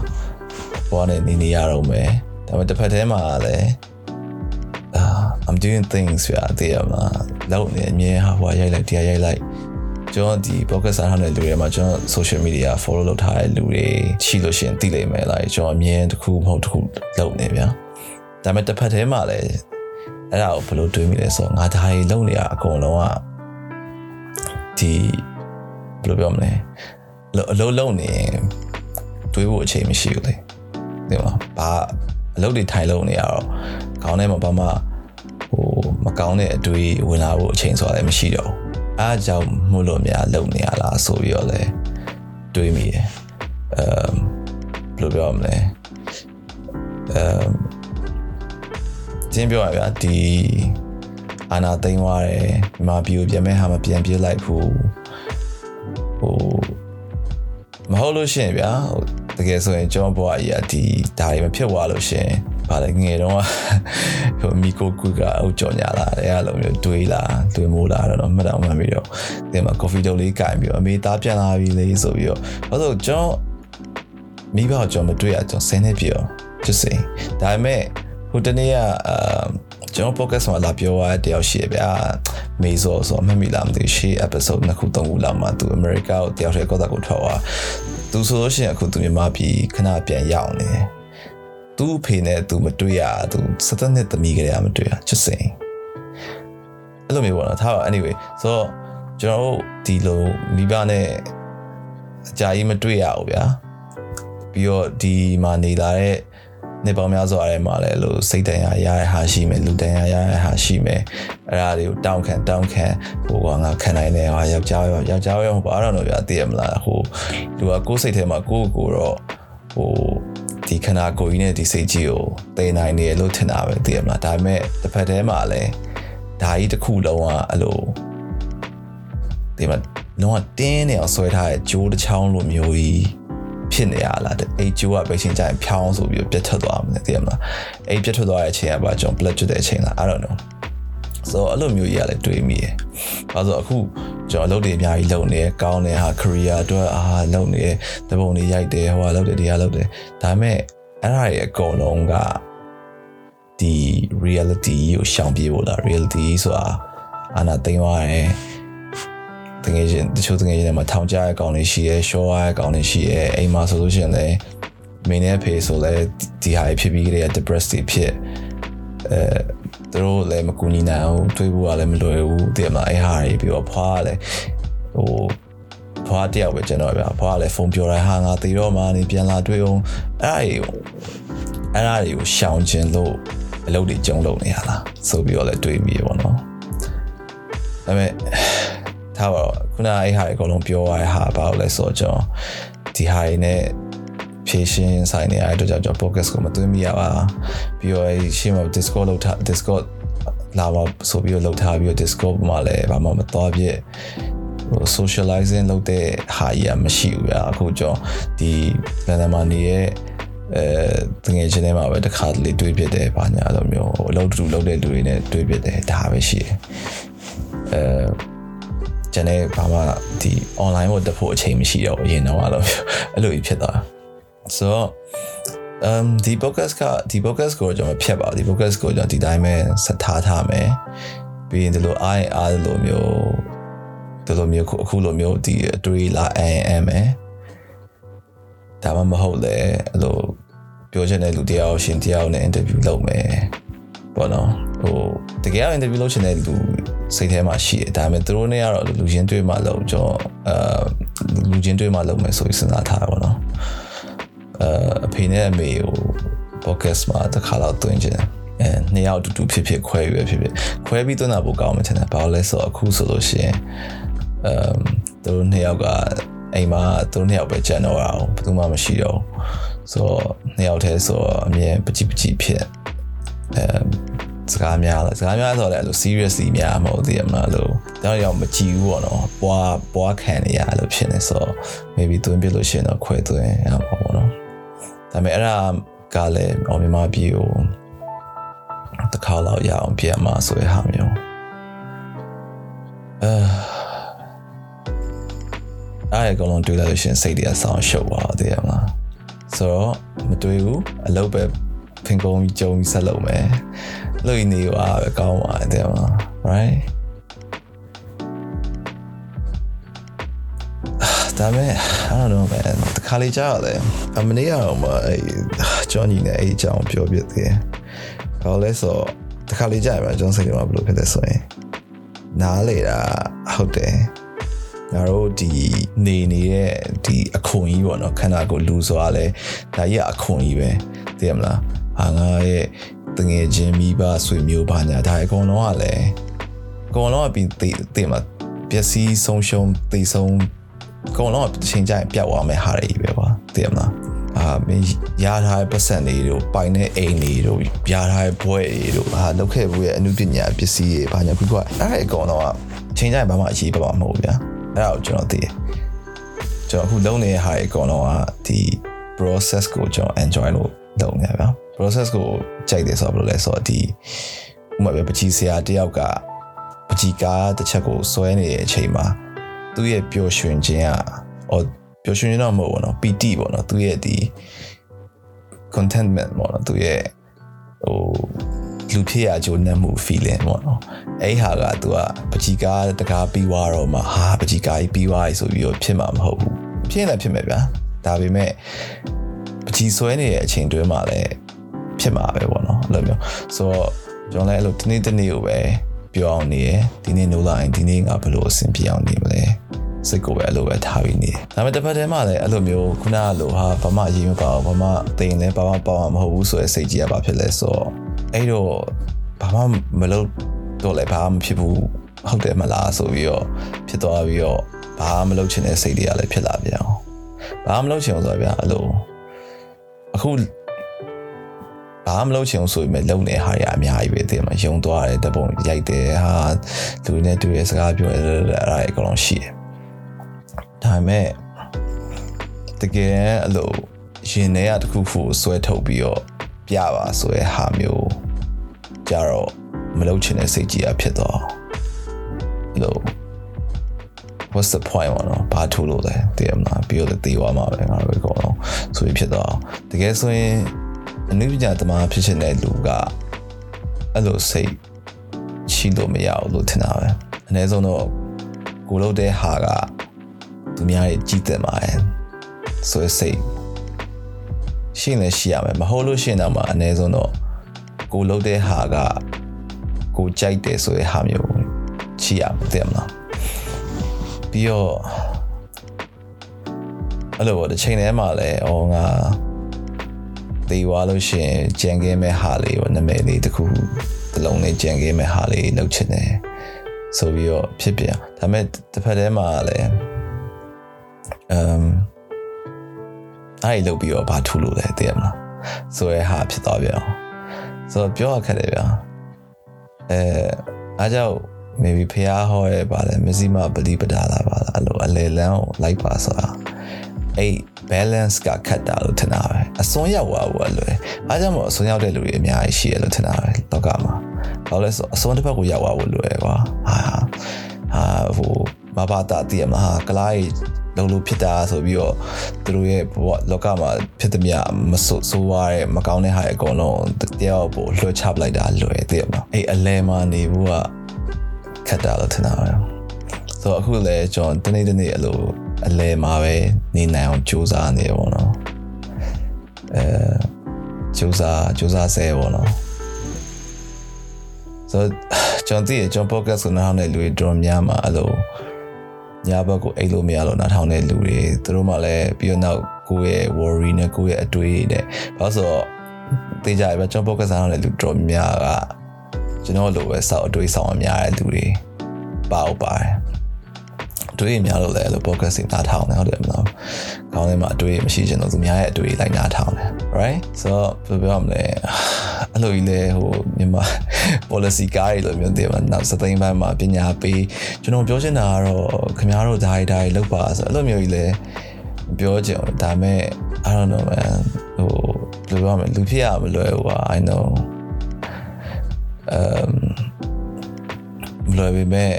ဘောနဲ့နေနေရတော့မယ်ဒါပေမဲ့တစ်ဖက်ထဲမှာလည်း uh, I'm doing things ပြအသေးရမှာလောက်နေအမြဲဟာဟိုရိုက်လိုက်တရားရိုက်လိုက်ကျွန်တော်ဒီ podcast ဆာထားတဲ့လူတွေမှာကျွန်တော် social media follow လုပ်ထားတဲ့လူတွေရှိလို့ရှိရင်သိလိမ့်မယ်လားကျွန်တော်အမြင်တစ်ခုမဟုတ်တစ်ခုလုပ်နေဗျာဒါပေမဲ့တစ်ဖက်တည်းမှာလည်းအဲ့ဒါကိုဘယ်လိုတွေးမိလဲဆိုတော့ငါဒါကြီးလုပ်နေရအကုန်လုံးက ဒီဘယ်လိုပြောမလဲအလုံးလုံးနေတွေးဖို့အချိန်မရှိဘူးလေဒီမှာဘာအလုပ်တွေထိုင်လုပ်နေရတော့ခေါင်းထဲမှာဘာမှဟိုမကောင်းတဲ့အတွေးဝင်လာဖို့အချိန်ဆိုတာလည်းမရှိတော့ဘူးအားကြောင့်မို့လို့များလုပ်နေရလားဆိုပြီးတော့လဲတွေးမိတယ်အမ်ဘယ်လိုပြောမလဲအမ်ကျင်းပြောရဗျာဒီ အာနာသိမ်းသွားတယ်ဒီမှာပြီးပြန်မဲ့ဟာမပြန်ပြေးလိုက်ဘူးဟိုမဟုတ်လို့ရှိရင်ဗျာတကယ်ဆိုရင်ကျွန်တော်ဘွားကြီးကဒီဒါတွေမဖြစ်သွားလို့ရှိရင်ဗါလေငယ်တော့ဟိုမီကိုကူကအုပ်ကြော်ညာလာတယ်အဲ့လိုမျိုးတွေးလာတွေးမိုးလာတော့မှတ်တော့မှတ်ပြီးတော့ဒီမှာ coffee တုပ်လေးကင်ပြီးတော့အမေသားပြန်လာပြီလေဆိုပြီးတော့ဘာလို့ကျွန်တော်မိဘကျွန်တော်မတွေ့ရကျွန်တော်ဆင်းနေပြီတော့ just say ဒါပေမဲ့ဟိုတနေ့ကအာ ကျွန်တော် podcast မှာလာပြောရတဲ့တယောက်ရှိရဗျာမေဇောဆိုအမှတ်မိလားမသိရှေ့ episode နှစ်ခုသုံးခုလောက်မှာသူ America ကိုတယောက်တည်းကောက်တာကိုထွက်သွားသူဆိုလို့ရှိရင်အခုသူမြန်မာပြည်ခဏပြန်ရောက်နေတယ်သူ့ဖေနဲ့သူမတွေ့ရသူစတဲ့နှစ်သမီးကလေးကမတွေ့ရ just saying အဲ့လိုမျိုးပေါ့နော်ထားပါ anyway ဆိုတော့ကျွန်တော်တို့ဒီလိုမိဘနဲ့အကြာကြီးမတွေ့ရဘူးဗျာပြီးတော့ဒီမှာနေလာတဲ့ နေပေါင်းများစွာထဲမှာလည်းလို့စိတ်တန်ရာရရဟာရှိမယ်လူတန်ရာရရဟာရှိမယ်အဲ့ဒါတွေကိုတောင်းခံတောင်းခံဟိုကငါခံနိုင်တယ်ဟာယောက်ျားရောယောက်ျားရောဟိုဘာတော့ဗျာသိရမလားဟိုလူကကိုယ်စိတ်ထဲမှာကိုယ့်ကိုယ်တော့ဟိုဒီခန္ဓာကိုယ်ကြီးနဲ့ဒီစိတ်ကြီးကိုသိနိုင်တယ်လို့ထင်တာပဲသိရမလားဒါပေမဲ့တစ်ဖက်တည်းမှာလည်းဒါကြီးတစ်ခုလုံးကအဲ့လိုဒီမှာလုံးဝတင်းနေအောင်ဆွဲထားတဲ့ဂျိုးတစ်ချောင်းလိုမျိုးကြီး ဖြစ်နေရလားအိတ်ကျိုးကပဲချင်းကြရင်ဖြောင်းဆိုပြီးပြတ်ထွက်သွားမှာသိရမလားအိတ်ပြတ်ထွက်သွားတဲ့အချိန်ကဘာကြောင့် blood ကျွတ်တဲ့အချိန်လား I don't know ဆိုတော့အဲ့လိုမျိုးကြီးကလည်းတွေးမိတယ်။ဘာလို့အခုကျွန်တော်အလုပ်တွေအများကြီးလုပ်နေတယ်ကောင်းတယ်ဟာ career အတွက်အာလုပ်နေတယ်တပုံတွေရိုက်တယ်ဟိုကလုပ်တယ်ဒီကလုပ်တယ်ဒါပေမဲ့အဲ့ဒါတွေအကုန်လုံးကဒီ reality ကိုရှောင်ပြေဖို့လား reality ဆိုတာအာနာသိမ်းသွားတယ် တကယ်ချင်းတချို့တကယ်ချင်းတွေမှာထောင်ကြရဲ့ကောင်တွေရှိရဲရှော့ရဲ့ကောင်တွေရှိရဲအိမ်မှာဆိုလို့ရှိရင်လည်းမင်းနဲ့ဖေဆိုလဲဒီဟာဖြစ်ပြီးကြတဲ့ depressed တွေဖြစ်အဲသူတို့လည်းမကူညီနိုင်ဘူးတွေးဖို့ကလည်းမလွယ်ဘူးတကယ်မှာအဲ့ဟာတွေပြီးတော့ဖွားကလည်းဟိုဖွားတယောက်ပဲကျွန်တော်ဗျာဖွားကလည်းဖုန်းပြောတယ်ဟာငါတည်တော့မှနေပြန်လာတွေ့အောင်အဲ့ဒါတွေအဲ့ဒါတွေကိုရှောင်ကျင်လို့အလုပ်တွေကျုံလုပ်နေရလားဆိုပြီးတော့လည်းတွေးမိရပါတော့ဒါပေမဲ့ ထားပါတော့ခုနအဲ့ဟာတွေအကုန်လုံးပြောရတဲ့ဟာဘာလို့လဲဆိုတော့ကျွန်တော်ဒီဟာတွေနဲ့ဖြည့်ရှင်းဆိုင်နေရတဲ့အတွက်ကြောင့်ကျွန်တော် podcast ကိုမသွင်းမိရပါပြီးတော့ရှင်းမှာ Discord လောက်ထား Discord လာပါဆိုပြီးတော့လောက်ထားပြီးတော့ Discord မှာလည်းဘာမှမသွားပြည့်ဟို socializing လုပ်တဲ့ဟာကြီးကမရှိဘူးဗျာအခုကျွန်တော်ဒီလန်ဒန်မှာနေရဲ့အဲတငယ်ချင်းတွေမှာပဲတစ်ခါတလေတွေ့ဖြစ်တယ်ဘာညာလိုမျိုးဟိုအလုပ်တူလုပ်တဲ့လူတွေနဲ့တွေ့ဖြစ်တယ်ဒါပဲရှိတယ်အဲ ကျန်တဲ့ဘာမှဒီ online ကိုတက်ဖို့အချိန်မရှိတော့ဘူးအရင်တော့အဲ့လိုအဲ့လိုဖြစ်သွားဆိုတော့ um ဒီ podcast ကဒီ podcast ကိုကျွန်တော်ဖြတ်ပါဒီ podcast ကိုကျွန်တော်ဒီတိုင်းပဲဆက်ထားထားမယ်ပြီးရင်ဒီလိုအားအားလိုမျိုးဒီလိုမျိုးအခုလိုမျိုးဒီအတွေ့လာအမ်အမ်မယ်ဒါမှမဟုတ်လေအဲ့လိုပြောချင်တဲ့လူတယောက်ရှင်တယောက်နဲ့ interview လုပ်မယ်ပေါ့နော် ဟိုတကယ် interview လုပ်ချင်တဲ့လူစိတ်ထဲမှာရှိတယ်ဒါပေမဲ့သူတို့နဲ့ကတော့လူချင်းတွေ့မှလုပ်ကျွန်တော်အာလူချင်းတွေ့မှလုပ်မယ်ဆိုပြီးစဉ်းစားထားတာပေါ့နော်အဖေနဲ့အမေကို podcast မှာတစ်ခါတော့တွင်ချင်တယ်အဲနှစ်ယောက်အတူတူဖြစ်ဖြစ်ခွဲပြီးဖြစ်ဖြစ်ခွဲပြီးသွင်းတာပိုကောင်းမှထင်တယ်ဘာလို့လဲဆိုတော့အခုဆိုလို့ရှိရင်အမ်သူတို့နှစ်ယောက်ကအိမ်မှာသူတို့နှစ်ယောက်ပဲကြံတော့အောင်ဘယ်သူမှမရှိတော့ဆိုတော့နှစ်ယောက်တည်းဆိုတော့အမြင်ပကြည့်ပကြည့်ဖြစ်အဲ စကားများလားစကားများဆိုတော့လည်းအဲ့လို seriously များမဟုတ်သေးရမလားလို့တော့ရောက်မကြည့်ဘူးပေါ့နော်ပွားပွားခံနေရလို့ဖြစ်နေဆိုတော့ maybe သွင်းပြလို့ရှိရင်တော့ခွဲသွင်းရမှာပေါ့နော်ဒါပေမဲ့အဲ့ဒါကလည်းအော်မြန်မာပြည်ကိုတစ်ခါလောက်ရအောင်ပြန်มาဆိုရဟာမျိုးအဲအဲ့အကောင်လုံးတွေးလိုက်လို့ရှင်စိတ်တွေအဆောင်ရှုပ်သွားတယ်ရမလားဆိုတော့မတွေးဘူးအလုပ်ပဲဖင်ကုန်းကြီးကြုံပြီးဆက်လုပ်မယ်လုပ်ရနေပါပဲကောင်းပါတယ်တဲ့မလား right အဲအဲ့ဒါကိုလုံးတွေးလိုက်လို့ရှင်စိတ်တွေအဆောင်ရှုပ်သွားတယ်ရမလားဆိုတော့မတွေးဘူးအလုပ်ပဲဖင်ကုန်းကြီးကြုံပြီးဆက်လုပ်မယ် လုပ်ရနေပါပဲကောင်းပါတယ်တဲ့မလား right အဲအဲ့ဒါကိုလုံးတွေးလိုက်လို့ရှင်စိတ်တွေအဆောင်ရှုပ်သွားတယ်ရမလားဆိုတော့မတွေးဘူးအလုပ်ပဲဖင်ကုန်းကြီးကြုံပြီးဆက်လုပ်မယ်လုပ်ရနေပါပဲကောင်းပါတယ်တဲ့မလား right ဒါပေမဲ့ I don't know man တခါလေကြာတယ်အမနေ့ကတော့မအဲကျောင်းကြီးနဲ့အဲ့အကြောင်းပြောပြသေးတယ်။ဘာလို့လဲဆိုတော့တခါလေကြာရမှာကျောင်းစိတ်ကဘယ်လိုဖြစ်လဲဆိုရင်နားလေတာဟုတ်တယ်ငါတို့ဒီနေနေတဲ့ဒီအခွန်ကြီးပေါ့နော်ခန္ဓာကိုယ်လူဆိုတာလဲဒါကြီးကအခွန်ကြီးပဲသိရမလားဟာငါရဲ့ တငယ်ချင်းမိဘဆွေမျိုးဘာညာဒါအကုန်လုံးကလည်းအကုန်လုံးကပြီးသိသိမှာပျက်စီးဆုံးရှုံးသိဆုံးအကုန်လုံးကချိန်ကြရင်ပြတ်သွားမယ်ဟာတွေကြီးပဲကွာသိရမလားအာမင်းရထားတဲ့ပတ်စံတွေတို့ပိုင်တဲ့အိမ်တွေတို့ရထားတဲ့ဘွဲတွေတို့ဟာလောက်ခဲ့ဘူးရဲ့အမှုပညာပစ္စည်းတွေဘာညာခုကအဲ့ဒါအကုန်လုံးကချိန်ကြရင်ဘာမှအရေးပါမှာမဟုတ်ဘူးဗျာအဲ့ဒါကိုကျွန်တော်သိတယ်ကျွန်တော်အခုလုံးနေတဲ့ဟာတွေအကုန်လုံးကဒီ process ကိုကျွန်တော် enjoy လို့လုပ်နေပါ process ကိုကြိုက်တယ်ဆိုတော့ဘယ်လိုလဲဆိုတော့ဒီဥပမာပဲပကြီးဆရာတယောက်ကပကြီးကားတစ်ချက်ကိုစွဲနေတဲ့အချိန်မှာသူ့ရဲ့ပျော်ရွှင်ခြင်းကအော်ပျော်ရွှင်ခြင်းတော့မဟုတ်ဘူးเนาะပီတိပေါ့เนาะသူ့ရဲ့ဒီ contentment ပေါ့เนาะသူ့ရဲ့ဟိုလူဖြစ်ရကြိုးနှက်မှု feeling ပေါ့နော်အဲ့ဟာက तू ကပကြီးကားတကားပြီးွားတော့မှဟာပကြီးကားကြီးပြီးွားပြီဆိုပြီးတော့ဖြစ်မှာမဟုတ်ဘူးဖြစ်လည်းဖြစ်မယ်ဗျာဒါပေမဲ့ပကြီးဆွဲနေတဲ့အချိန်တွင်းမှာလည်း ဖြစ်မှာပဲပေါ့နော်အဲ့လိုမျိုးဆိုတော့ကျွန်တော်လည်းအဲ့လိုတနေ့တနေ့ကိုပဲပြောအောင်နေရဒီနေ့နိုးလာရင်ဒီနေ့ငါဘယ်လိုအဆင်ပြေအောင်နေမလဲစိတ်ကိုပဲအဲ့လိုပဲထားပြီးနေတယ်ဒါပေမဲ့တစ်ဖက်တည်းမှာလည်းအဲ့လိုမျိုးခုနကလိုဟာဘာမှအရေးမပါဘူးဘာမှတိမ်လည်းဘာမှပေါ့မှာမဟုတ်ဘူးဆိုတဲ့စိတ်ကြီးကဘာဖြစ်လဲဆိုတော့အဲ့တော့ဘာမှမလုပ်တော့လည်းဘာမှမဖြစ်ဘူးဟုတ်တယ်မလားဆိုပြီးတော့ဖြစ်သွားပြီးတော့ဘာမှမလုပ်ချင်တဲ့စိတ်တွေကလည်းဖြစ်လာပြန်အောင်ဘာမှမလုပ်ချင်ဘူးဆိုတော့ဗျာအဲ့လိုအခု ဘာမှမလုပ်ချင်ဘူးဆိုပေမဲ့လုံနေဟာရအများကြီးပဲတဲ့မှာယုံသွားတယ်တပုံရိုက်တယ်ဟာလူတွေနဲ့တွေ့ရစကားပြောတယ်အဲ့ဒါအကုန်လုံးရှိတယ်ဒါပေမဲ့တကယ်အဲ့လိုရင်ထဲကတခုခုဆွဲထုတ်ပြီးတော့ပြပါဆိုရဲဟာမျိုးကြတော့မလုပ်ချင်တဲ့စိတ်ကြီးအဖြစ်တော့လို့ what's the point ပေါ့နော်ဘာထူလို့လဲတည်ရမလားပြီးတော့တည်သွားမှာပဲငါတို့အကုန်လုံးဆိုပြီးဖြစ်တော့တကယ်ဆိုရင် အနုပညာသမားဖြစ်ချင်တဲ့လူကအဲ့လိုစိတ်ရှိလို့မရဘူးလို့ထင်တာပဲအနည်းဆုံးတော့ကိုလုပ်တဲ့ဟာကသူများရဲ့ကြည်တင်ပါတယ်ဆိုရစိတ်ရှင်းလည်းရှိရမယ်မဟုတ်လို့ရှင်းတော့မှအနည်းဆုံးတော့ကိုလုပ်တဲ့ဟာကကိုကြိုက်တယ်ဆိုတဲ့ဟာမျိုးရှိရမှာတဲ့မလားပြီးတော့အဲ့လိုပေါ့တစ်ချိန်တည်းမှာလည်းအော်ငါ တေးသွားလို့ရှိရင်ကြံခင်းမဲ့ဟာလေးပေါ့နာမည်လေးတစ်ခုတစ်လုံးလေးကြံခင်းမဲ့ဟာလေးလုပ်ချင်တယ်ဆိုပြီးတော့ဖြစ်ပြန်ဒါပေမဲ့တစ်ဖက်တည်းမှာလည်းအမ်အဲ့ဒီလုပ်ပြီးတော့ဘာထူလို့လဲသိရမလားဆိုရဲဟာဖြစ်သွားပြန်အောင်ဆိုတော့ပြောရခက်တယ်ဗျာအဲအားကြောင့် maybe ဖះဟောရဲပါလဲမစီမပလီပဒါလာပါလားအဲ့လိုအလေလန်းကိုလိုက်ပါဆိုတာ အဲ့ balance ကခတ်တာလို့ထင်တာပဲအစွန်းရောက်သွားဘူးလွယ်အားကြောင့်မို့အစွန်းရောက်တဲ့လူတွေအများကြီးရှိရလို့ထင်တာပဲလောကမှာဘာလို့လဲဆိုအစွန်းတစ်ဖက်ကိုရောက်သွားဖို့လွယ်ကွာဟာဟာဟိုမဘာတာတည်ရမလားကလားလုံးလို့ဖြစ်တာဆိုပြီးတော့သူတို့ရဲ့ဘဝလောကမှာဖြစ်သည်များမဆိုးဆိုးရတဲ့မကောင်းတဲ့ဟာအကုန်လုံးတရားပို့လွှတ်ချပလိုက်တာလွယ်တည်ရမလားအဲ့အလဲမှာနေဘူးကခက်တာလို့ထင်တာပဲဆိုတော့အခုလည်းကျွန်တော်တနေ့တနေ့အလို အလဲမှာပဲနေနိုင်အောင်ကြိုးစားနေရပါတော့အဲကြိုးစားကြိုးစားဆဲပေါ့နော်ဆိုတော့ကျွန်တော်သိရကျွန်တော် podcast ကိုနားထောင်တဲ့လူတွေတော်များမှာအဲ့လိုညဘက်ကိုအိတ်လို့မရလို့နားထောင်တဲ့လူတွေသူတို့မှလည်းပြီးတော့နောက်ကိုယ့်ရဲ့ worry နဲ့ကိုယ့်ရဲ့အတွေးနဲ့ဘာလို့ဆိုတော့သိကြရပါကျွန်တော် podcast နားထောင်တဲ့လူတော်များကကျွန်တော်လိုပဲစောက်အတွေးဆောင်အများတဲ့လူတွေပါအောင်ပါတယ် တွေးများလို့လည်းအဲ့လို podcast တွေနားထောင်တယ်ဟုတ်တယ်မလား။ခေါင်းထဲမှာအတွေးမရှိချင်တော့သူများရဲ့အတွေးလိုက်နားထောင်တယ် right ဆိုတော့ဘယ်ပြောမလဲအဲ့လိုကြီးလေဟိုမြန်မာ policy ကားတွေလိုမျိုးတည်မှာနောက်စသိန်းပိုင်းမှာပညာပေးကျွန်တော်ပြောချင်တာကတော့ခင်ဗျားတို့ဓာတ်ဓာတ်လောက်ပါဆိုအဲ့လိုမျိုးကြီးလေပြောချင်တယ်ဒါပေမဲ့ I don't know man ဟိုဘယ်ပြောမလဲလူဖြစ်ရမလွယ်ဘူး I know um မလွယ်ပေမဲ့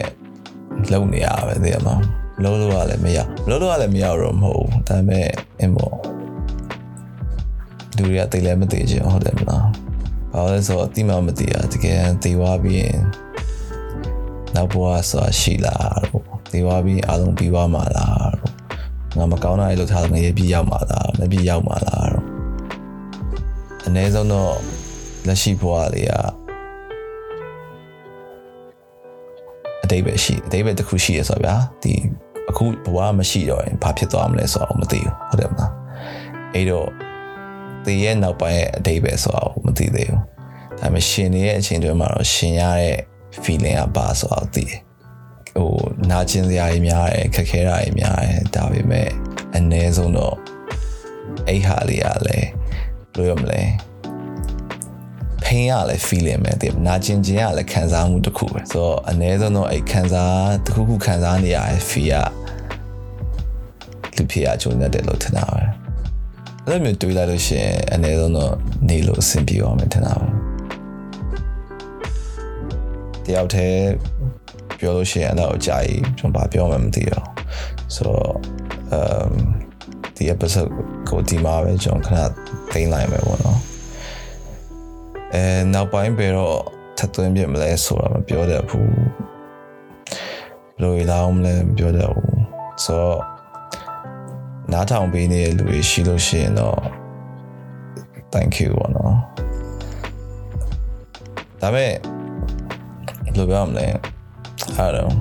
လုံနေရပဲသိရမှာမလို့လို့ကလည်းမရမလို့လို့ကလည်းမရတော့မဟုတ်ဘူးဒါပေမဲ့အင်းပေါ့လူတွေကတိတ်လည်းမသိချင်ဟုတ်တယ်မလားဘာလို့လဲဆိုတော့အတိမမသိရတကယ်သိသွားပြီးရင်နောက်ဘဝဆိုတာရှိလားတော့သိသွားပြီးအားလုံးပြီးသွားမှာလားတော့ငါမကောင်းတာလေးလုပ်ထားတယ်ငရေပြီးရောက်မှာလားမပြီးရောက်မှာလားတော့အနည်းဆုံးတော့လက်ရှိဘဝလေးက တိတ်ပဲရှိအတိတ်ပဲတစ်ခုရှိရဆိုတော့ဗျာဒီအခုဘဝမရှိတော့ရင်ဘာဖြစ်သွားမလဲဆိုတော့မသိဘူးဟုတ်တယ်မလားအဲ့တော့ဒီရဲ့နောက်ပိုင်းရဲ့အတိတ်ပဲဆိုတော့မသိသေးဘူးဒါပေမဲ့ရှင်နေရဲ့အချိန်တွေမှာတော့ရှင်ရတဲ့ feeling ကပါဆိုတော့သိတယ်ဟိုနာကျင်စရာကြီးများတယ်ခက်ခဲတာကြီးများတယ်ဒါပေမဲ့အ ਨੇ ဆုံးတော့အဲ့ဟာလေးကလည်းဘယ်လိုရမလဲ pain ရလည်း feeling ပဲတဲ့နာကျင်ခြင်းရလည်းခံစားမှုတစ်ခုပဲဆိုတော့အ ਨੇ ဆုံးတော့အဲ့ခံစားတစ်ခုခုခံစားနေရတဲ့ feel ကလူဖြစ်ရကြုံတဲ့လို့ထင်တာပဲအဲ့လိုမျိုးတွေးလိုက်လို့ရှိရင်အ ਨੇ ဆုံးတော့နေလို့အဆင်ပြေအောင်မထင်တာပဲတယောက်တည်းပြောလို့ရှိရင်အဲ့တော့အကြိုက်ကျွန်တော်ဘာပြောမှမသိတော့ဆိုတော့ um ဒီ episode ကိုဒီမှာပဲကျွန်တော်ခဏသိမ်းလိုက်မယ်ပေါ့နော် အဲနောက်ပိုင်းပဲတော့ထပ်သွင်းပြမလဲဆိုတာမပြောတတ်ဘူးဘယ်လိုလာအောင်လဲမပြောတတ်ဘူးဆိုတော့နားထောင်ပေးနေတဲ့လူတွေရှိလို့ရှိရင်တော့ thank you ပေါ့နော်ဒါပေမဲ့ဘယ်လိုပြောမလဲ I don't know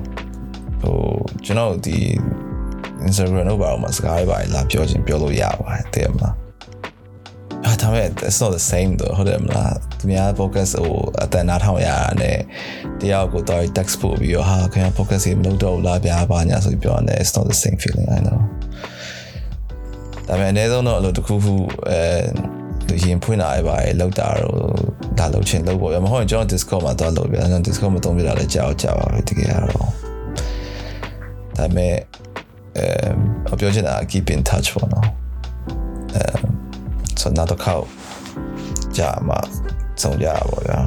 ဟိုကျွန်တော်ဒီ Instagram တို့ဘာလို့မစကားရပါလာပြောချင်းပြောလို့ရပါတယ်တဲ့မှာအာ ဒါပေမဲ့ it's not the same though ဟုတ်တယ်မလားသူများ focus ဟိုအတန်နားထောင်ရတာနဲ့တယောက်ကိုတော့ text ပို့ပြီးတော့ဟာခင်ဗျ focus ကြီးမလုပ်တော့ဘူးလားဗျာဘာညာဆိုပြီးပြောတယ် it's not the same feeling I know ဒါပေမဲ့အနည်းဆုံးတော့အလိုတစ်ခုခုအဲရင်ဖွင့်လာရပါတယ်လောက်တာတော့ဒါလောက်ချင်းလောက်ပေါ့မဟုတ်ရင်ကျွန်တော် Discord မှာတော့လောက်ပြကျွန်တော် Discord မှာတုံးပြတာလည်းကြောက်ကြောက်ပါပဲတကယ်တော့ဒါပေမဲ့အဲပြောချင်တာ keep in touch ပေါ့နော်အဲ ဆိုတော့နောက်တစ်ခေါက်ကြာမှဆုံးကြပါဗျာ